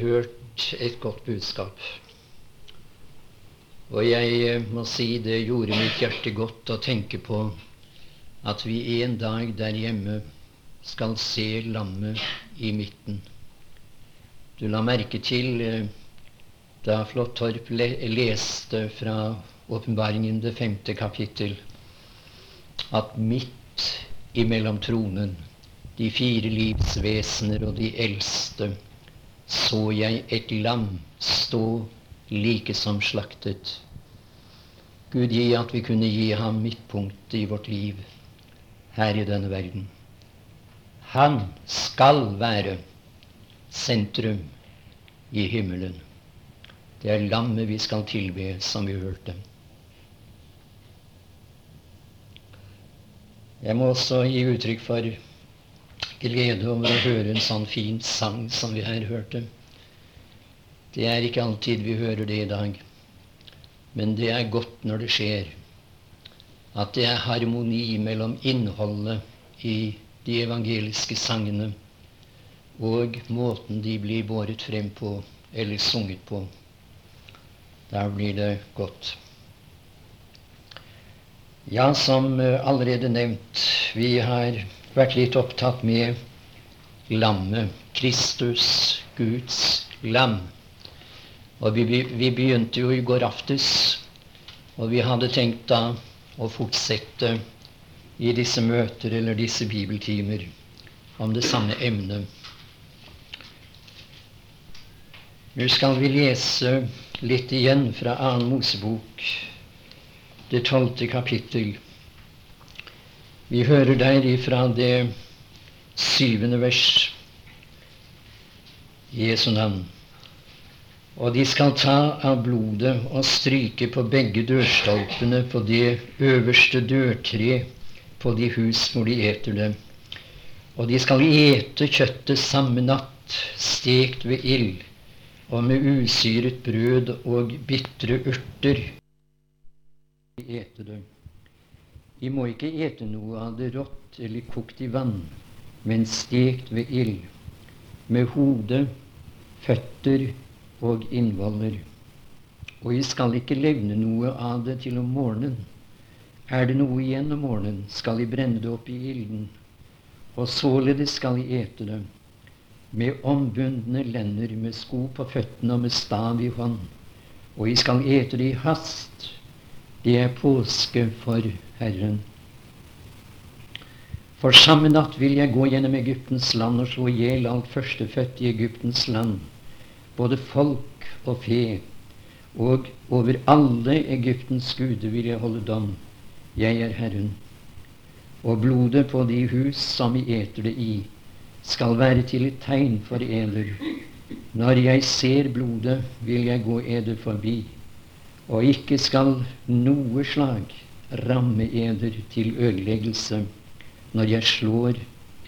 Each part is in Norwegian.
hørt et godt budskap. Og jeg eh, må si det gjorde mitt hjerte godt å tenke på at vi en dag der hjemme skal se lammet i midten. Du la merke til eh, da Flåttorp leste fra Åpenbaringen det femte kapittel, at midt imellom tronen, de fire livsvesener og de eldste, så jeg et lam stå like som slaktet. Gud gi at vi kunne gi ham midtpunktet i vårt liv her i denne verden. Han skal være sentrum i himmelen. Det er lammet vi skal tilbe, som vi hørte. Jeg må også gi uttrykk for glede over å høre en sånn fin sang som vi her hørte. Det er ikke alltid vi hører det i dag, men det er godt når det skjer. At det er harmoni mellom innholdet i de evangeliske sangene og måten de blir båret frem på eller sunget på. Da blir det godt. Ja, som allerede nevnt, vi har vært litt opptatt med lammet. Kristus, Guds lam. Og vi, vi, begynte jo i går aftes, og vi hadde tenkt da å fortsette i disse møter eller disse bibeltimer om det samme emnet. Nå skal vi lese litt igjen fra Annen Mosebok, det tolvte kapittel. Vi hører der ifra det syvende vers Jesu navn. Og de skal ta av blodet og stryke på begge dørstolpene på det øverste dørtre på de hus hvor de eter det. Og de skal ete kjøttet samme natt, stekt ved ild, og med usyret brød og bitre urter. De Ete det. Vi må ikke ete noe av det rått eller kokt i vann, men stekt ved ild, med hode, føtter og innvoller. Og vi skal ikke levne noe av det til om morgenen. Er det noe igjen om morgenen, skal vi brenne det opp i ilden, og således skal vi ete det, med ombundne lender, med sko på føttene og med stav i hånd. Og vi skal ete det i hast. Det er påske for Herren. For samme natt vil jeg gå gjennom Egyptens land og slå i hjel alt førstefødt i Egyptens land, både folk og fe, og over alle Egyptens guder vil jeg holde dom. Jeg er Herren. Og blodet på de hus som vi eter det i, skal være til et tegn for eder. Når jeg ser blodet, vil jeg gå eder forbi, og ikke skal noe slag ramme eder til ødeleggelse når jeg slår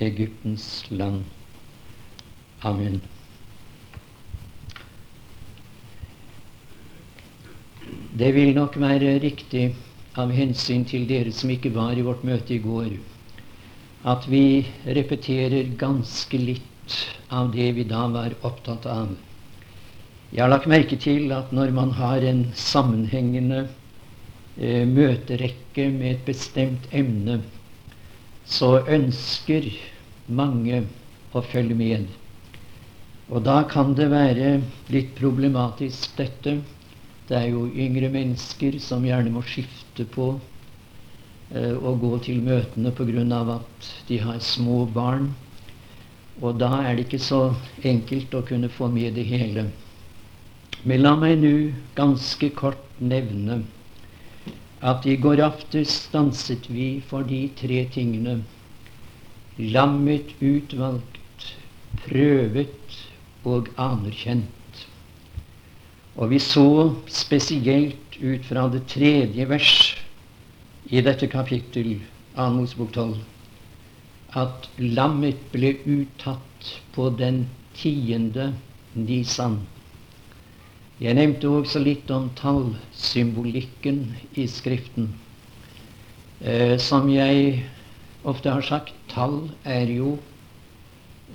Egyptens land. Amen. Det vil nok være riktig av hensyn til dere som ikke var i vårt møte i går, at vi repeterer ganske litt av det vi da var opptatt av. Jeg har lagt merke til at når man har en sammenhengende eh, møterekke med et bestemt emne, så ønsker mange å følge med. Og da kan det være litt problematisk, dette. Det er jo yngre mennesker som gjerne må skifte på eh, å gå til møtene pga. at de har små barn. Og da er det ikke så enkelt å kunne få med det hele. Men la meg nå ganske kort nevne at i går aftes stanset vi for de tre tingene. Lammet utvalgt, prøvet og anerkjent. Og vi så spesielt ut fra det tredje vers i dette kapittel, Amos bok 12, at lammet ble uttatt på den tiende nisan. Jeg nevnte også litt om tallsymbolikken i Skriften. Eh, som jeg ofte har sagt, tall er jo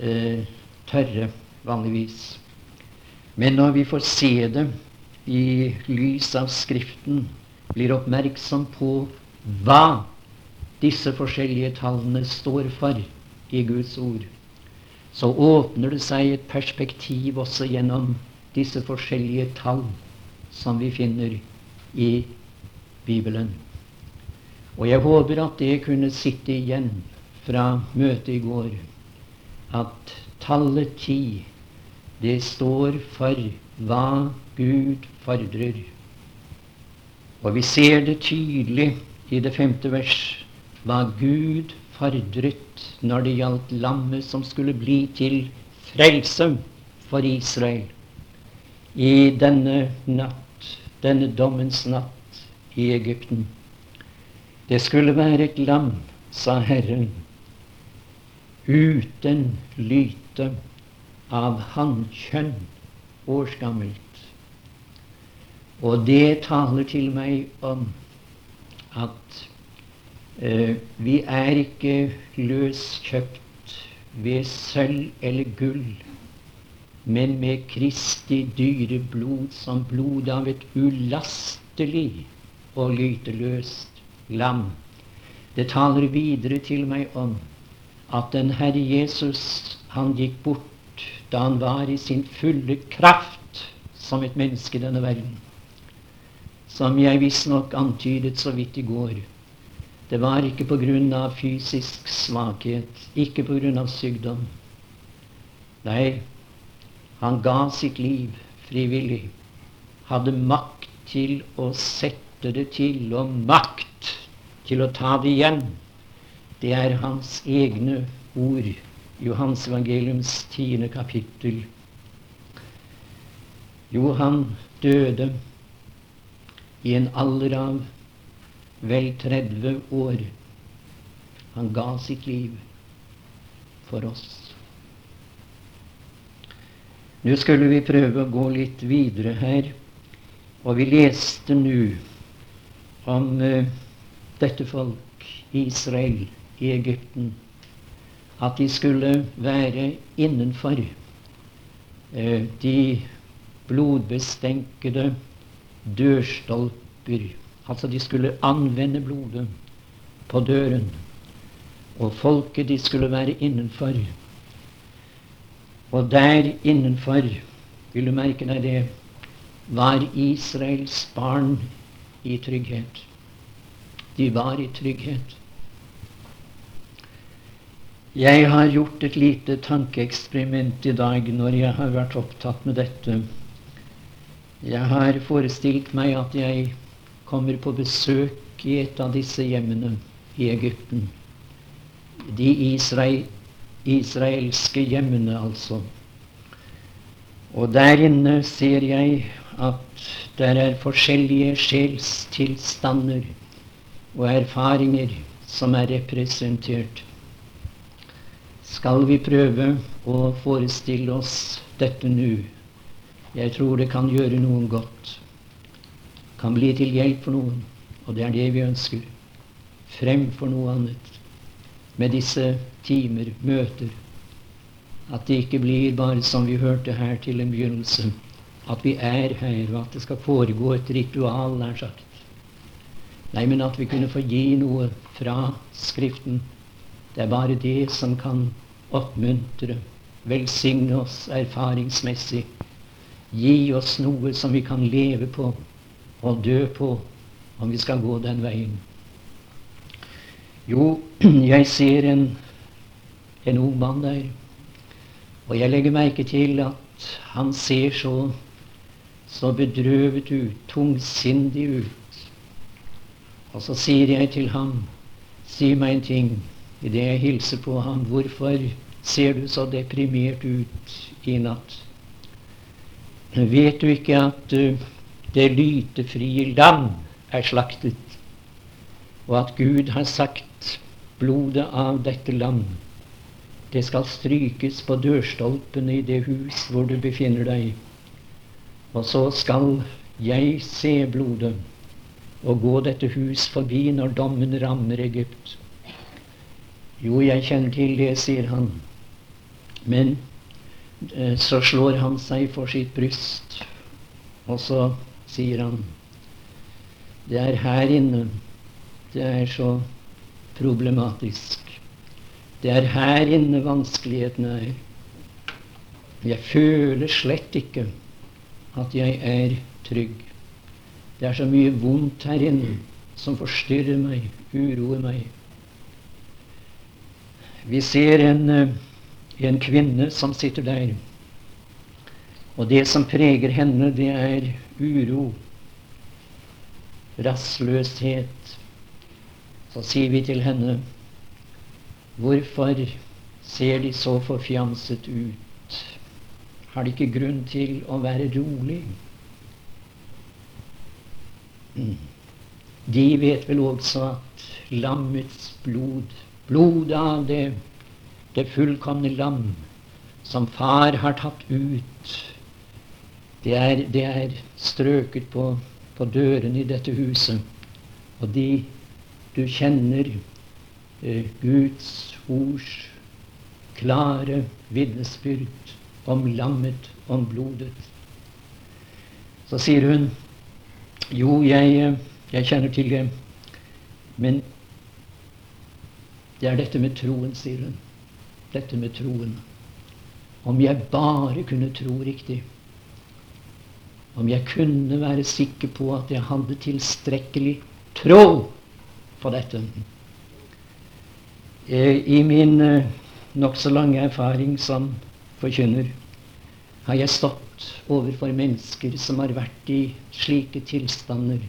eh, tørre, vanligvis. Men når vi får se det i lys av Skriften, blir oppmerksom på hva disse forskjellige tallene står for i Guds ord, så åpner det seg et perspektiv også gjennom disse forskjellige tall som vi finner i Bibelen. Og jeg håper at det kunne sitte igjen fra møtet i går, at tallet ti, det står for hva Gud fordrer. Og vi ser det tydelig i det femte vers hva Gud fordret når det gjaldt lammet som skulle bli til frelse for Israel i denne natt, denne dommens natt i Egypten. Det skulle være et lam, sa Herren, uten lyte, av hannkjønn, årsgammelt. Og det taler til meg om at eh, vi er ikke løskjøpt ved sølv eller gull, men med Kristi dyre blod som blod av et ulastelig og lyteløst lam. Det taler videre til meg om at den Herre Jesus, han gikk bort da han var i sin fulle kraft som et menneske i denne verden. Som jeg visstnok antydet så vidt i går. Det var ikke av fysisk svakhet, ikke av sykdom. Nei, han ga sitt liv frivillig. Hadde makt til å sette det til, og makt til å ta det igjen. Det er hans egne ord. Johans evangeliums tiende kapittel. Johan døde i en alder av vel 30 år. Han ga sitt liv for oss. Nå skulle vi prøve å gå litt videre her, og vi leste nå om uh, dette folk, Israel, i Egypten, at de skulle være innenfor uh, de blodbestenkede dørstolper. Altså de skulle anvende blodet på døren. Og folket, de skulle være innenfor. Og der innenfor, vil du merke deg det, var Israels barn i trygghet. De var i trygghet. Jeg har gjort et lite tankeeksperiment i dag når jeg har vært opptatt med dette. Jeg har forestilt meg at jeg kommer på besøk i et av disse hjemmene i Egypten. De israel, israelske hjemmene, altså. Og der inne ser jeg at det er forskjellige sjelstilstander og erfaringer som er representert. Skal vi prøve å forestille oss dette nå? Jeg tror det kan gjøre noen godt. Kan bli til hjelp for noen. Og det er det vi ønsker. Fremfor noe annet. Med disse timer, møter. At det ikke blir bare som vi hørte her til en begynnelse. At vi er her, og at det skal foregå et ritual, nær sagt. Nei, men at vi kunne få gi noe fra Skriften. Det er bare det som kan oppmuntre, velsigne oss erfaringsmessig. Gi oss noe som vi kan leve på og dø på om vi skal gå den veien. Jo, jeg ser en, en ung mann der, og jeg legger merke til at han ser så, så bedrøvet ut, tungsindig ut. Og så sier jeg til ham, si meg en ting idet jeg hilser på ham. Hvorfor ser du så deprimert ut i natt? Vet du ikke at uh, det lytefrie lam er slaktet, og at Gud har sagt blodet av dette lam det skal strykes på dørstolpene i det hus hvor du befinner deg. Og så skal jeg se blodet og gå dette hus forbi når dommen rammer Egypt. Jo, jeg kjenner til det, sier han. Men eh, så slår han seg for sitt bryst, og så sier han Det er her inne det er så problematisk. Det er her inne vanskelighetene er. Jeg føler slett ikke at jeg er trygg. Det er så mye vondt her inne som forstyrrer meg, uroer meg. Vi ser en, eh, en kvinne som sitter der. Og det som preger henne, det er uro, rastløshet. Så sier vi til henne Hvorfor ser de så forfjamset ut? Har de ikke grunn til å være rolig? Mm. De vet vel også at lammets blod, blodet av det, det fullkomne lam, som far har tatt ut, det er, det er strøket på, på dørene i dette huset. Og de du kjenner eh, Guds ords klare vitnesbyrd om lammet, om blodet. Så sier hun jo, jeg, jeg kjenner til det, men det er dette med troen, sier hun. Dette med troen. Om jeg bare kunne tro riktig. Om jeg kunne være sikker på at jeg hadde tilstrekkelig tro på dette. Eh, I min eh, nokså lange erfaring som forkynner har jeg stått overfor mennesker som har vært i slike tilstander.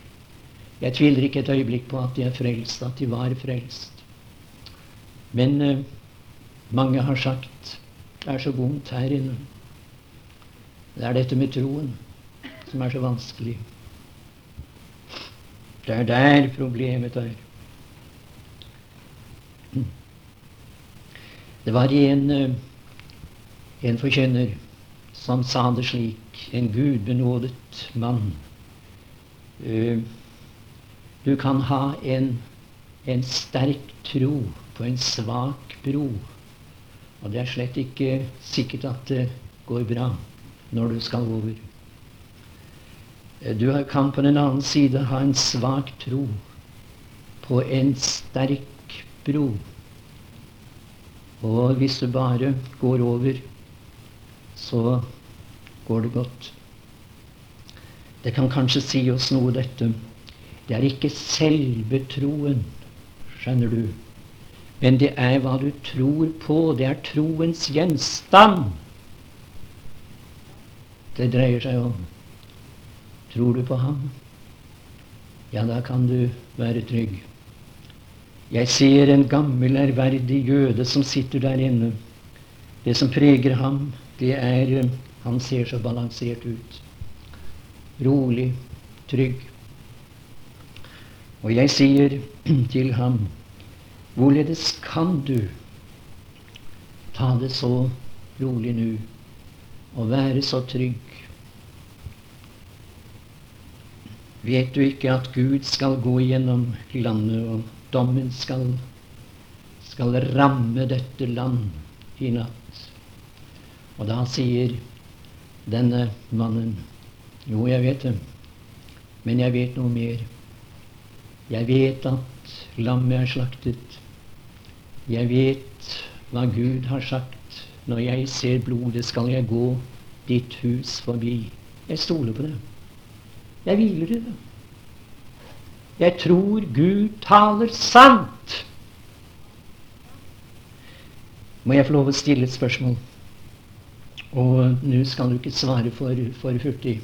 Jeg tviler ikke et øyeblikk på at de er frelst, at de var frelst. Men eh, mange har sagt det er så vondt her inne. Det er dette med troen som er så vanskelig. Det er der problemet er. Det var en, eh, en forkynner som sa det slik, en gudbenådet mann. Uh, du kan ha en, en sterk tro på en svak bro. Og det er slett ikke sikkert at det går bra når du skal over. Du kan på den annen side ha en svak tro på en sterk bro. Og hvis du bare går over, så går det godt. Det kan kanskje si oss noe, dette. Det er ikke selve troen, skjønner du. Men det er hva du tror på. Det er troens gjenstand det dreier seg om. Tror du på ham? Ja, da kan du være trygg. Jeg ser en gammel, ærverdig jøde som sitter der inne. Det som preger ham, det er han ser så balansert ut. Rolig, trygg. Og jeg sier til ham Hvorledes kan du ta det så rolig nå og være så trygg? Vet du ikke at Gud skal gå gjennom landet, og dommen skal, skal ramme dette land i natt? Og da sier denne mannen. Jo, jeg vet det. Men jeg vet noe mer. Jeg vet at lammet er slaktet. Jeg vet hva Gud har sagt. Når jeg ser blodet, skal jeg gå ditt hus forbi. Jeg stoler på det. Jeg hviler i det. Jeg tror Gud taler sant. Må jeg få lov å stille et spørsmål? Og nå skal du ikke svare for, for hurtig.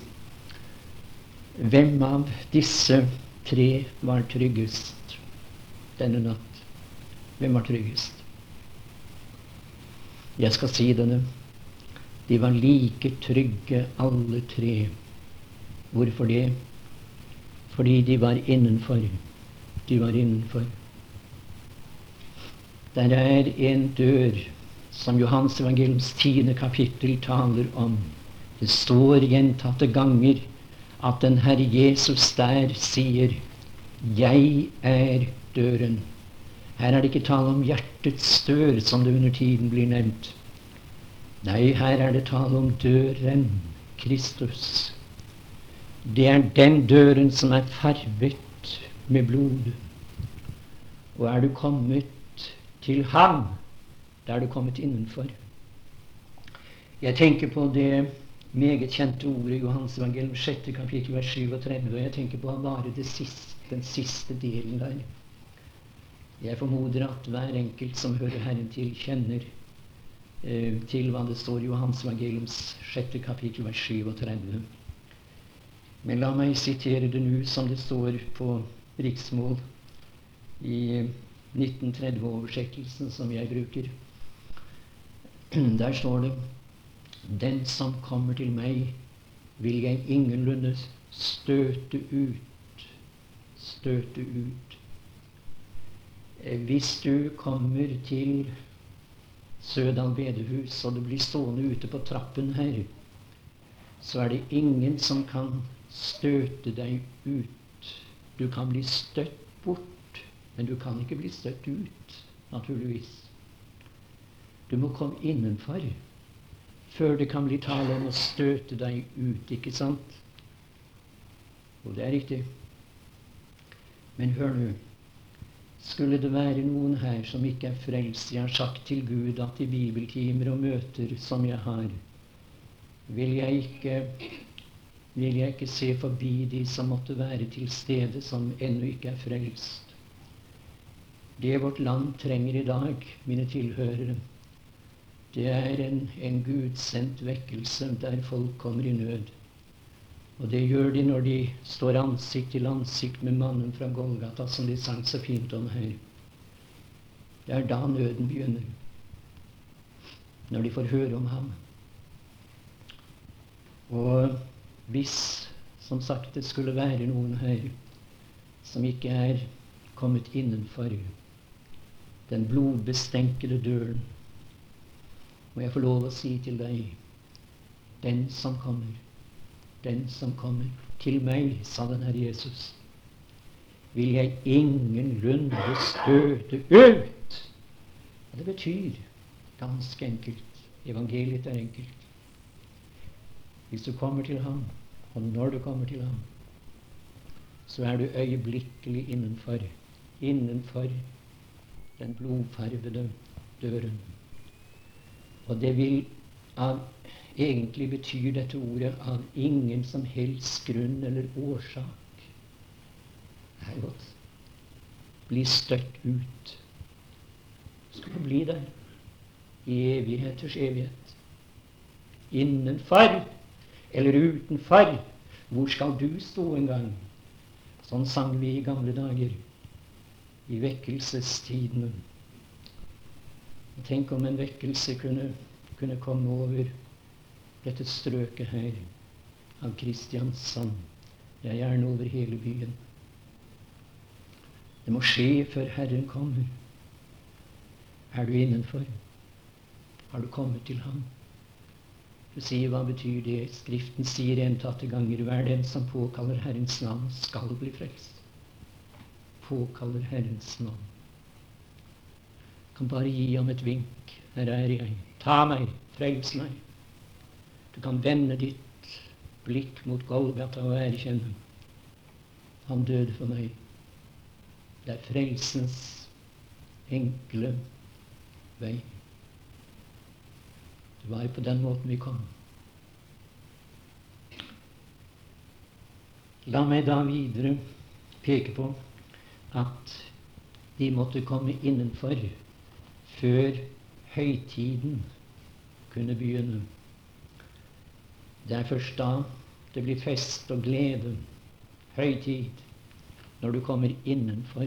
Hvem av disse tre var tryggest denne natt? Hvem var tryggest? Jeg skal si denne. De var like trygge, alle tre. Hvorfor det? Fordi de var innenfor. De var innenfor. Der er en dør som Johans evangeliums tiende kapittel taler om. Det står gjentatte ganger at den Herre Jesus der sier 'Jeg er døren'. Her er det ikke tale om hjertets dør, som det under tiden blir nevnt. Nei, her er det tale om døren Kristus. Det er den døren som er farvet med blod. Og er du kommet til ham, da er du kommet innenfor. Jeg tenker på det meget kjente ordet i Johans evangelium 6. kapittel vers 37, og jeg tenker på bare siste, den siste delen der. Jeg formoder at hver enkelt som hører Herren til, kjenner eh, til hva det står i Johans evangeliums 6. kapittel vers 37. Men la meg sitere det nå som det står på riksmål i 1930-oversettelsen som jeg bruker. Der står det Den som kommer til meg, vil jeg ingenlunde støte ut. Støte ut. Hvis du kommer til Sødal bedehus, og du blir stående ute på trappen her, så er det ingen som kan støte deg ut. Du kan bli støtt bort men du kan ikke bli støtt ut, naturligvis. Du må komme innenfor før det kan bli tale om å støte deg ut, ikke sant? Og det er riktig. Men hør nå. Skulle det være noen her som ikke er frelst Jeg har sagt til Gud at i bibeltimer og møter som jeg har, vil jeg ikke, vil jeg ikke se forbi de som måtte være til stede, som ennå ikke er frelst. Det vårt land trenger i dag, mine tilhørere, det er en, en gudsendt vekkelse der folk kommer i nød. Og det gjør de når de står ansikt til ansikt med mannen fra Golgata, som de sang så fint om her. Det er da nøden begynner. Når de får høre om ham. Og hvis, som sagt, det skulle være noen her som ikke er kommet innenfor den blodbestenkede døren. Må jeg få lov å si til deg den som kommer, den som kommer til meg, sa den Herre Jesus, vil jeg ingenlunde støte ut. Og det betyr ganske enkelt evangeliet er enkelt. Hvis du kommer til ham, og når du kommer til ham, så er du øyeblikkelig innenfor. Innenfor den blodfarvede døren. Og det vil av Egentlig betyr dette ordet av ingen som helst grunn eller årsak. Det er godt. Bli støtt ut. Skal bli der i evigheters evighet. Innenfor eller utenfor. Hvor skal du stå en gang? Sånn sang vi i gamle dager i vekkelsestidene. Tenk om en vekkelse kunne, kunne komme over dette strøket her av Kristiansand. Ja, gjerne over hele byen. Det må skje før Herren kommer. Er du innenfor? Har du kommet til Ham? Du sier, hva betyr det? Skriften sier gjentatte ganger hver den som påkaller Herrens navn, skal bli frelst påkaller Herrens navn. Kan bare gi ham et vink. Her er jeg. Ta meg. Frels meg. Du kan vende ditt blikk mot Golgata og erkjenne han døde for meg. Det er frelsens enkle vei. Det var jo på den måten vi kom. La meg da videre peke på at de måtte komme innenfor før høytiden kunne begynne. Det er først da det blir fest og glede, høytid, når du kommer innenfor.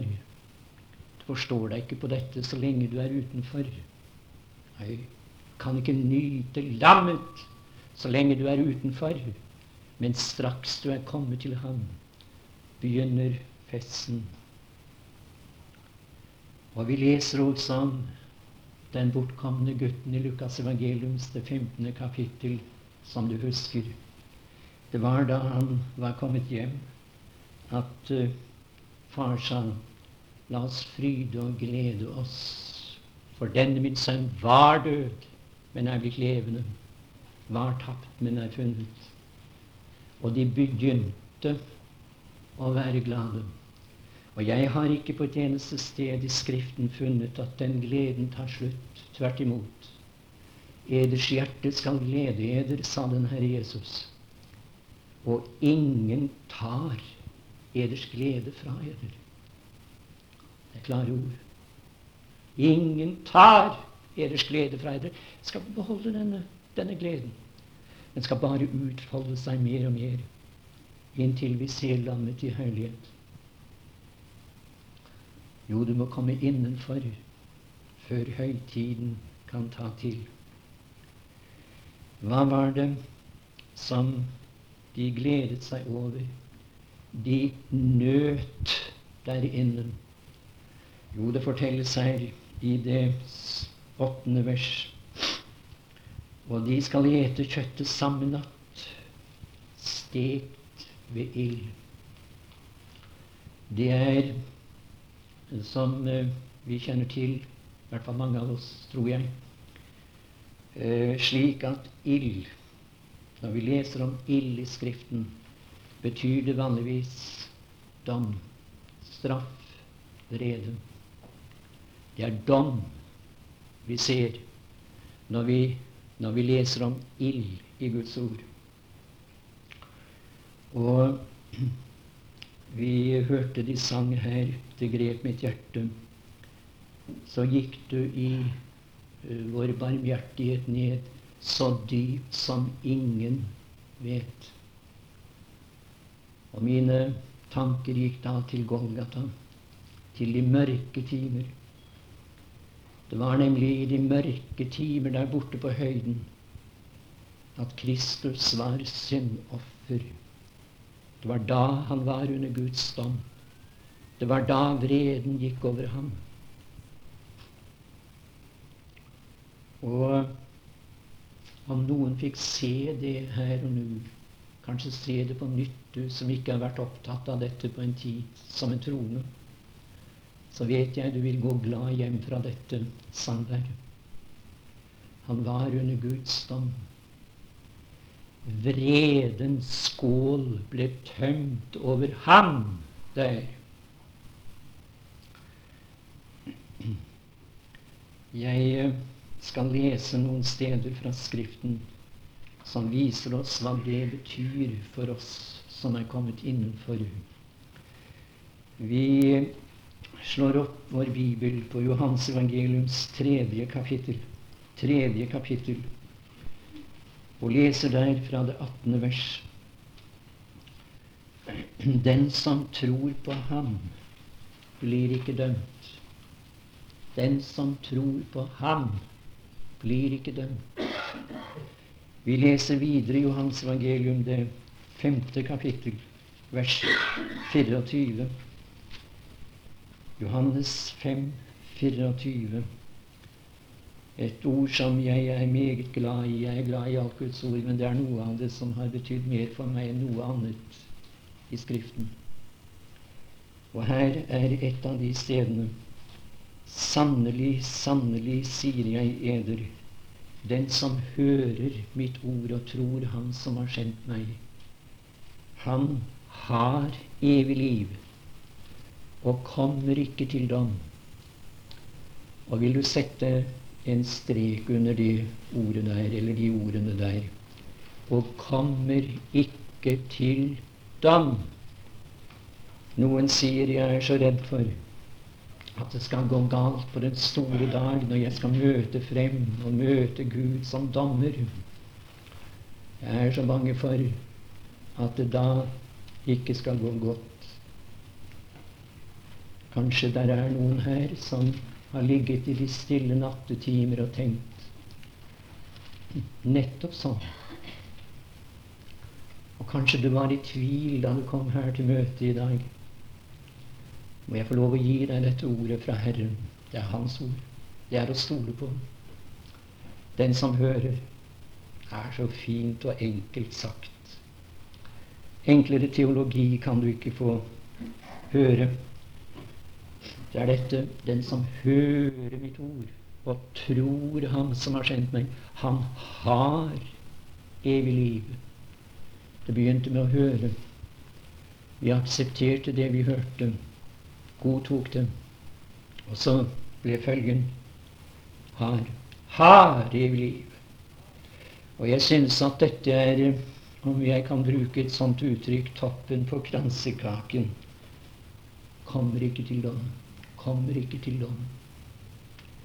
Du forstår deg ikke på dette så lenge du er utenfor. Nei, kan ikke nyte lammet så lenge du er utenfor. Men straks du er kommet til ham, begynner festen. Og vi leser også om den bortkomne gutten i Lukas evangeliums det 15. kapittel, som du husker. Det var da han var kommet hjem, at uh, far sa La oss fryde og glede oss, for denne min sønn var død men er blitt levende. Var tapt, men er funnet. Og de begynte å være glade. Og jeg har ikke på et eneste sted i Skriften funnet at den gleden tar slutt. Tvert imot. Eders hjerte skal glede eder, sa den Herre Jesus. Og ingen tar eders glede fra eder. Det er klare ord. Ingen tar eders glede fra dere, Skal beholde denne, denne gleden. Den skal bare utfolde seg mer og mer inntil vi ser landet i herlighet. Jo, du må komme innenfor før høytiden kan ta til. Hva var det som de gledet seg over? De nøt der inne. Jo, det fortelles her i det åttende vers. Og de skal ete kjøttet samme natt, stekt ved ild. Det er, som eh, vi kjenner til, i hvert fall mange av oss, tror jeg, eh, slik at ild Når vi leser om ild i Skriften, betyr det vanligvis dom, straff, vrede. Det er dom vi ser når vi når vi leser om ild i Guds ord. Og vi hørte de sang her, det grep mitt hjerte. Så gikk du i uh, vår barmhjertighet ned så dypt som ingen vet. Og mine tanker gikk da til Golgata, til de mørke timer. Det var nemlig i de mørke timer der borte på høyden at Kristus var syndoffer. Det var da han var under Guds dom. Det var da vreden gikk over ham. Og om noen fikk se det her og nå, kanskje se det på nytt, du som ikke har vært opptatt av dette på en tid, som en troende, så vet jeg du vil gå glad hjem fra dette samværet. Han var under Guds dom. Vredens skål ble tømt over ham der. Jeg eh, skal lese noen steder fra Skriften som viser oss hva det betyr for oss som er kommet innenfor. Vi slår opp vår bibel på Johans evangeliums tredje kapittel. Tredje kapittel. Og leser der fra det 18. vers. Den som tror på ham, blir ikke dømt. Den som tror på ham, blir ikke dømt. Vi leser videre i Johans evangelium, det femte kapittel, vers 24. Johannes 5, 24. Et ord som jeg er meget glad i. Jeg er glad i alt Guds ord, men det er noe av det som har betydd mer for meg enn noe annet i Skriften. Og her er et av de stedene. Sannelig, sannelig, sier jeg eder, den som hører mitt ord og tror Han som har sendt meg, han har evig liv og kommer ikke til dom. Og vil du sette en strek under de ordene der, eller de ordene der, og kommer ikke til dom. Noen sier jeg er så redd for at det skal gå galt på den store dag når jeg skal møte frem og møte Gud som dommer. Jeg er så bange for at det da ikke skal gå godt. Kanskje der er noen her som har ligget i de stille nattetimer og tenkt nettopp sånn. Og kanskje du var i tvil da du kom her til møtet i dag. Må jeg få lov å gi deg dette ordet fra Herren? Det er Hans ord. Det er å stole på. Den som hører, er så fint og enkelt sagt. Enklere teologi kan du ikke få høre. Det er dette den som hører mitt ord og tror Ham som har sendt meg. Han har evig liv. Det begynte med å høre. Vi aksepterte det vi hørte, godtok det. Og så ble følgen har, har evig liv. Og jeg synes at dette er, om jeg kan bruke et sånt uttrykk, toppen på kransekaken. Kommer ikke til dom. Kommer ikke til dom.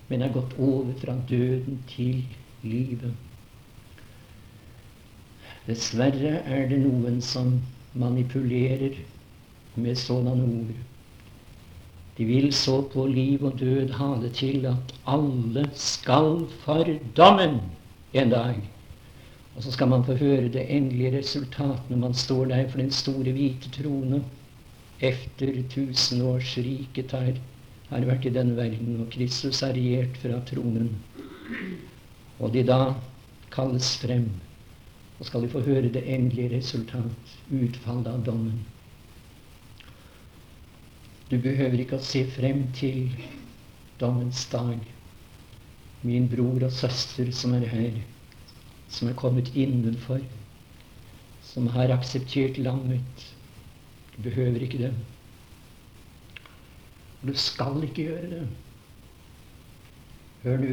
Men er gått over fra døden til livet. Dessverre er det noen som manipulerer med sånne ord. De vil så på liv og død ha det til at alle skal for dommen en dag. Og så skal man få høre det endelige resultatet når man står der for den store hvite trone efter tusenårsriket har, har vært i denne verden, og Kristus har regjert fra tronen. Og de da kalles frem, og skal de få høre det endelige resultat, utfallet av dommen. Du behøver ikke å se frem til dommens dag, min bror og søster som er her som er kommet innenfor, som har akseptert lammet. Du behøver ikke det. Og du skal ikke gjøre det. Hør nå.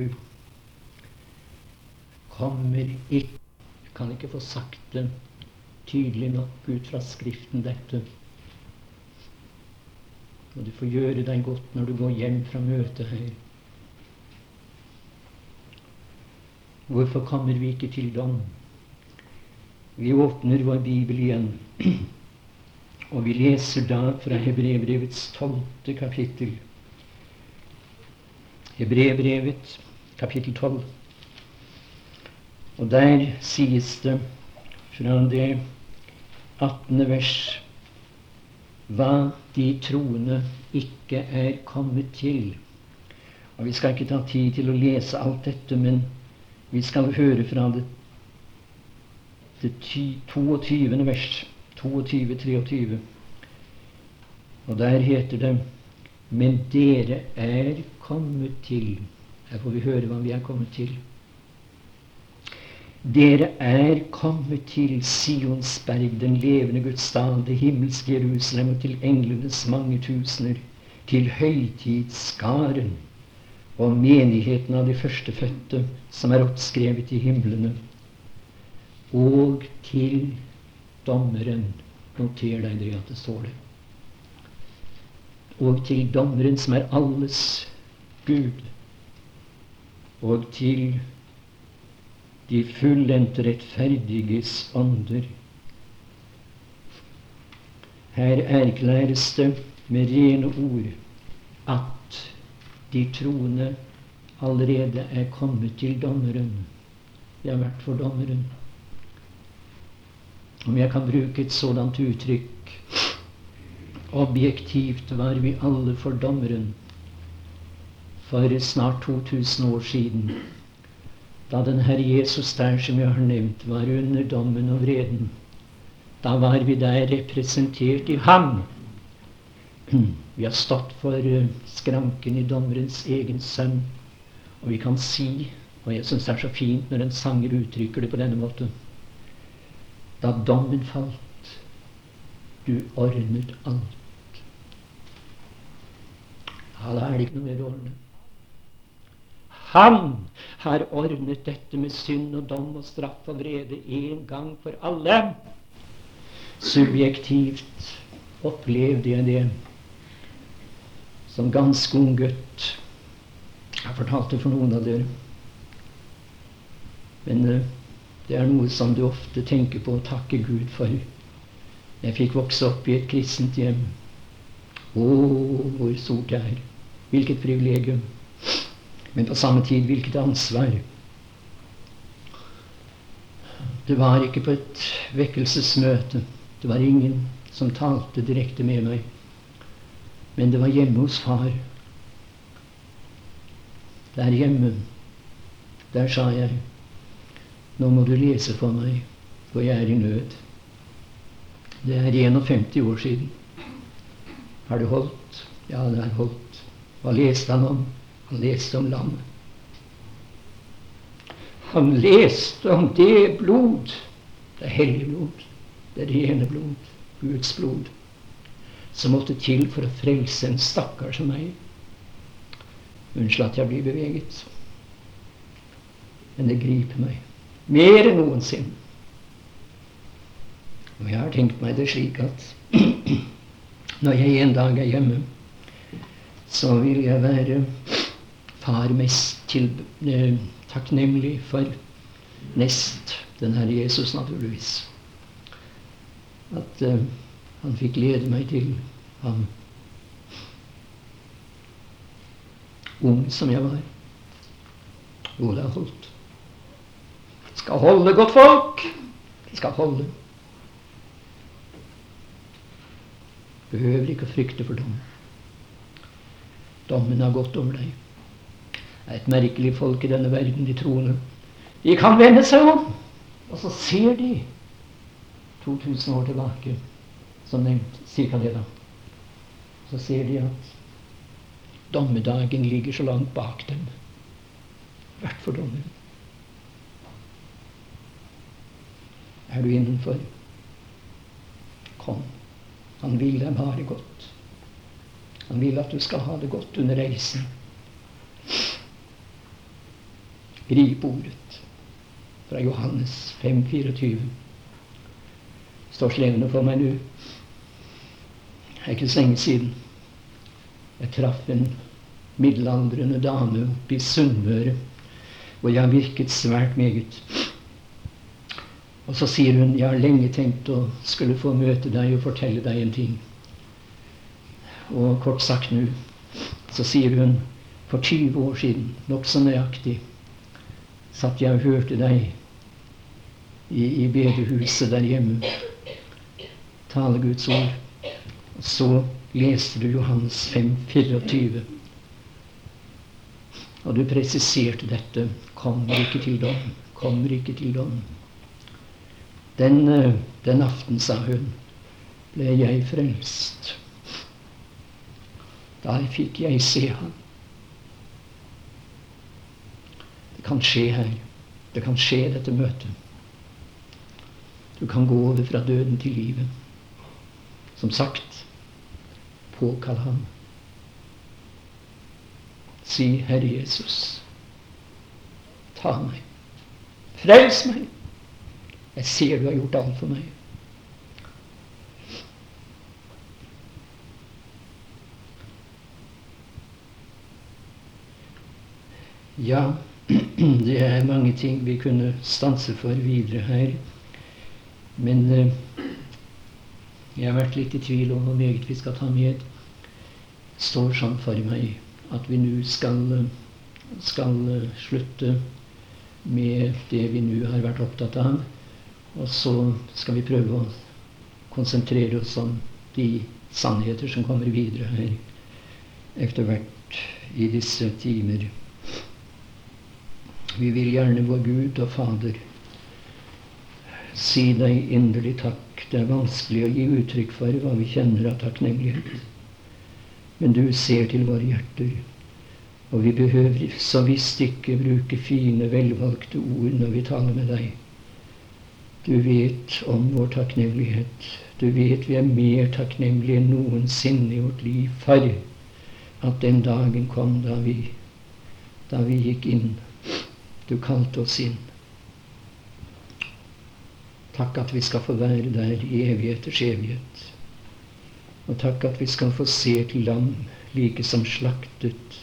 Kommer ikke Du kan ikke få sagt det tydelig nok ut fra Skriften, dette. Og du får gjøre deg godt når du går hjem fra møtet her. Hvorfor kommer vi ikke til dom? Vi åpner vår bibel igjen, og vi leser da fra Hebrebrevets tolvte kapittel. Hebrebrevet, kapittel tolv. Og der sies det fra det 18. vers hva de troende ikke er kommet til. Og Vi skal ikke ta tid til å lese alt dette, men vi skal høre fra det, det 22. vers. 22-23. Og der heter det Men dere er kommet til Her får vi høre hva vi er kommet til. Dere er kommet til Sionsberg, den levende Guds stad, det himmelske Jerusalem, og til englenes mange tusener, til høytidsskaren og menigheten av de førstefødte som er oppskrevet i himlene, og til dommeren Noter deg det at det står det. Og til dommeren som er alles Gud, og til de fullendte rettferdiges ånder. Her erklæres det med rene ord at de troende allerede er kommet til dommeren. De har vært for dommeren. Om jeg kan bruke et sådant uttrykk Objektivt var vi alle for dommeren for snart 2000 år siden. Da den Herre Jesus der, som jeg har nevnt, var under dommen og vreden. Da var vi der representert i ham vi har stått for eh, skranken i dommerens egen sønn. Og vi kan si, og jeg syns det er så fint når en sanger uttrykker det på denne måten Da dommen falt, du ordnet alt. Ja, da er det ikke noe mer å ordne. Han har ordnet dette med synd og dom og straff og vrede en gang for alle. Subjektivt opplevde jeg det som ganske ung gutt. Jeg fortalte for noen av dere. Men uh, det er noe som du ofte tenker på og takker Gud for. Jeg fikk vokse opp i et kristent hjem. Å, hvor stort det er. Hvilket privilegium. Men på samme tid hvilket ansvar. Det var ikke på et vekkelsesmøte. Det var ingen som talte direkte med meg. Men det var hjemme hos far. Der hjemme, der sa jeg nå må du lese for meg, for jeg er i nød. Det er 51 år siden. Har det holdt? Ja, det har holdt. Hva leste han om? Han leste om lammet. Han leste om det blod, det er hellige blod, det rene blod, Guds blod, som måtte til for å frelse en stakkar som meg. Unnskyld at jeg blir beveget. Men det griper meg mer enn noensinne. Og jeg har tenkt meg det slik at når jeg en dag er hjemme, så vil jeg være far mest til, eh, takknemlig for nest den Herre Jesus, naturligvis. At eh, han fikk lede meg til ham ung som jeg var. Ola holdt. Skal holde, godt folk. De skal holde. Behøver ikke å frykte for dommen. Dommen har gått over deg. Det er et merkelig folk i denne verden, de troende. De kan vende seg om, og så ser de 2000 år tilbake, som nevnt, cirka det, da. Så ser de at dommedagen ligger så langt bak dem. Hvert for dommen. Er du innenfor? Kom. Han vil deg bare godt. Han vil at du skal ha det godt under reisen. Grip ordet fra Johannes 5, 24. Står slevende for meg nå. Det er ikke så lenge siden. Jeg traff en middelaldrende dame oppe i Sunnmøre, hvor jeg har virket svært meget. Og så sier hun jeg har lenge tenkt å skulle få møte deg og fortelle deg en ting. Og kort sagt nå så sier hun for 20 år siden, nokså nøyaktig, satt jeg og hørte deg i, i bedehuset der hjemme tale Guds ord. Og så leste du Johannes 5, 24. Og du presiserte dette. Kommer ikke til dom. Kommer ikke til dom. Den, eh, den aften, sa hun, ble jeg frelst. Da fikk jeg se ham. Det kan skje her. Det kan skje dette møtet. Du kan gå over fra døden til livet. Som sagt, påkall ham. Si, Herre Jesus, ta meg. Frels meg. Jeg ser du har gjort alt for meg. Ja, det er mange ting vi kunne stanse for videre her. Men eh, jeg har vært litt i tvil om hvor meget vi skal ta med. står sånn for meg at vi nå skal, skal slutte med det vi nå har vært opptatt av. Og så skal vi prøve å konsentrere oss om de sannheter som kommer videre her etter hvert i disse timer. Vi vil gjerne, vår Gud og Fader, si deg inderlig takk. Det er vanskelig å gi uttrykk for hva vi kjenner av takknemlighet. Men du ser til våre hjerter. Og vi behøver så visst ikke bruke fine, velvalgte ord når vi taler med deg. Du vet om vår takknemlighet. Du vet vi er mer takknemlige enn noensinne i vårt liv Far, at den dagen kom da vi, da vi gikk inn. Du kalte oss inn. Takk at vi skal få være der i evigheters evighet. Og takk at vi skal få se til lam like som slaktet,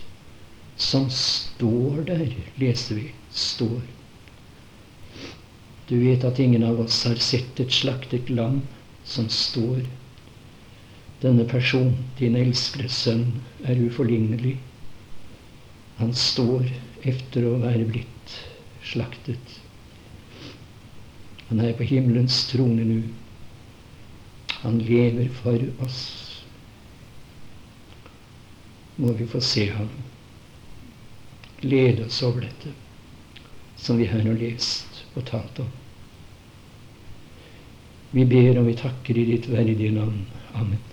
som står der, leser vi, står du vet at ingen av oss har sett et slaktet lam som står. Denne person, din elskede sønn, er uforlignelig. Han står efter å være blitt slaktet. Han er på himmelens trone nå. Han lever for oss. Må vi få se ham. Glede oss over dette som vi her har lest og talt om. Vi ber og vi takker i ditt verdige navn. Amen.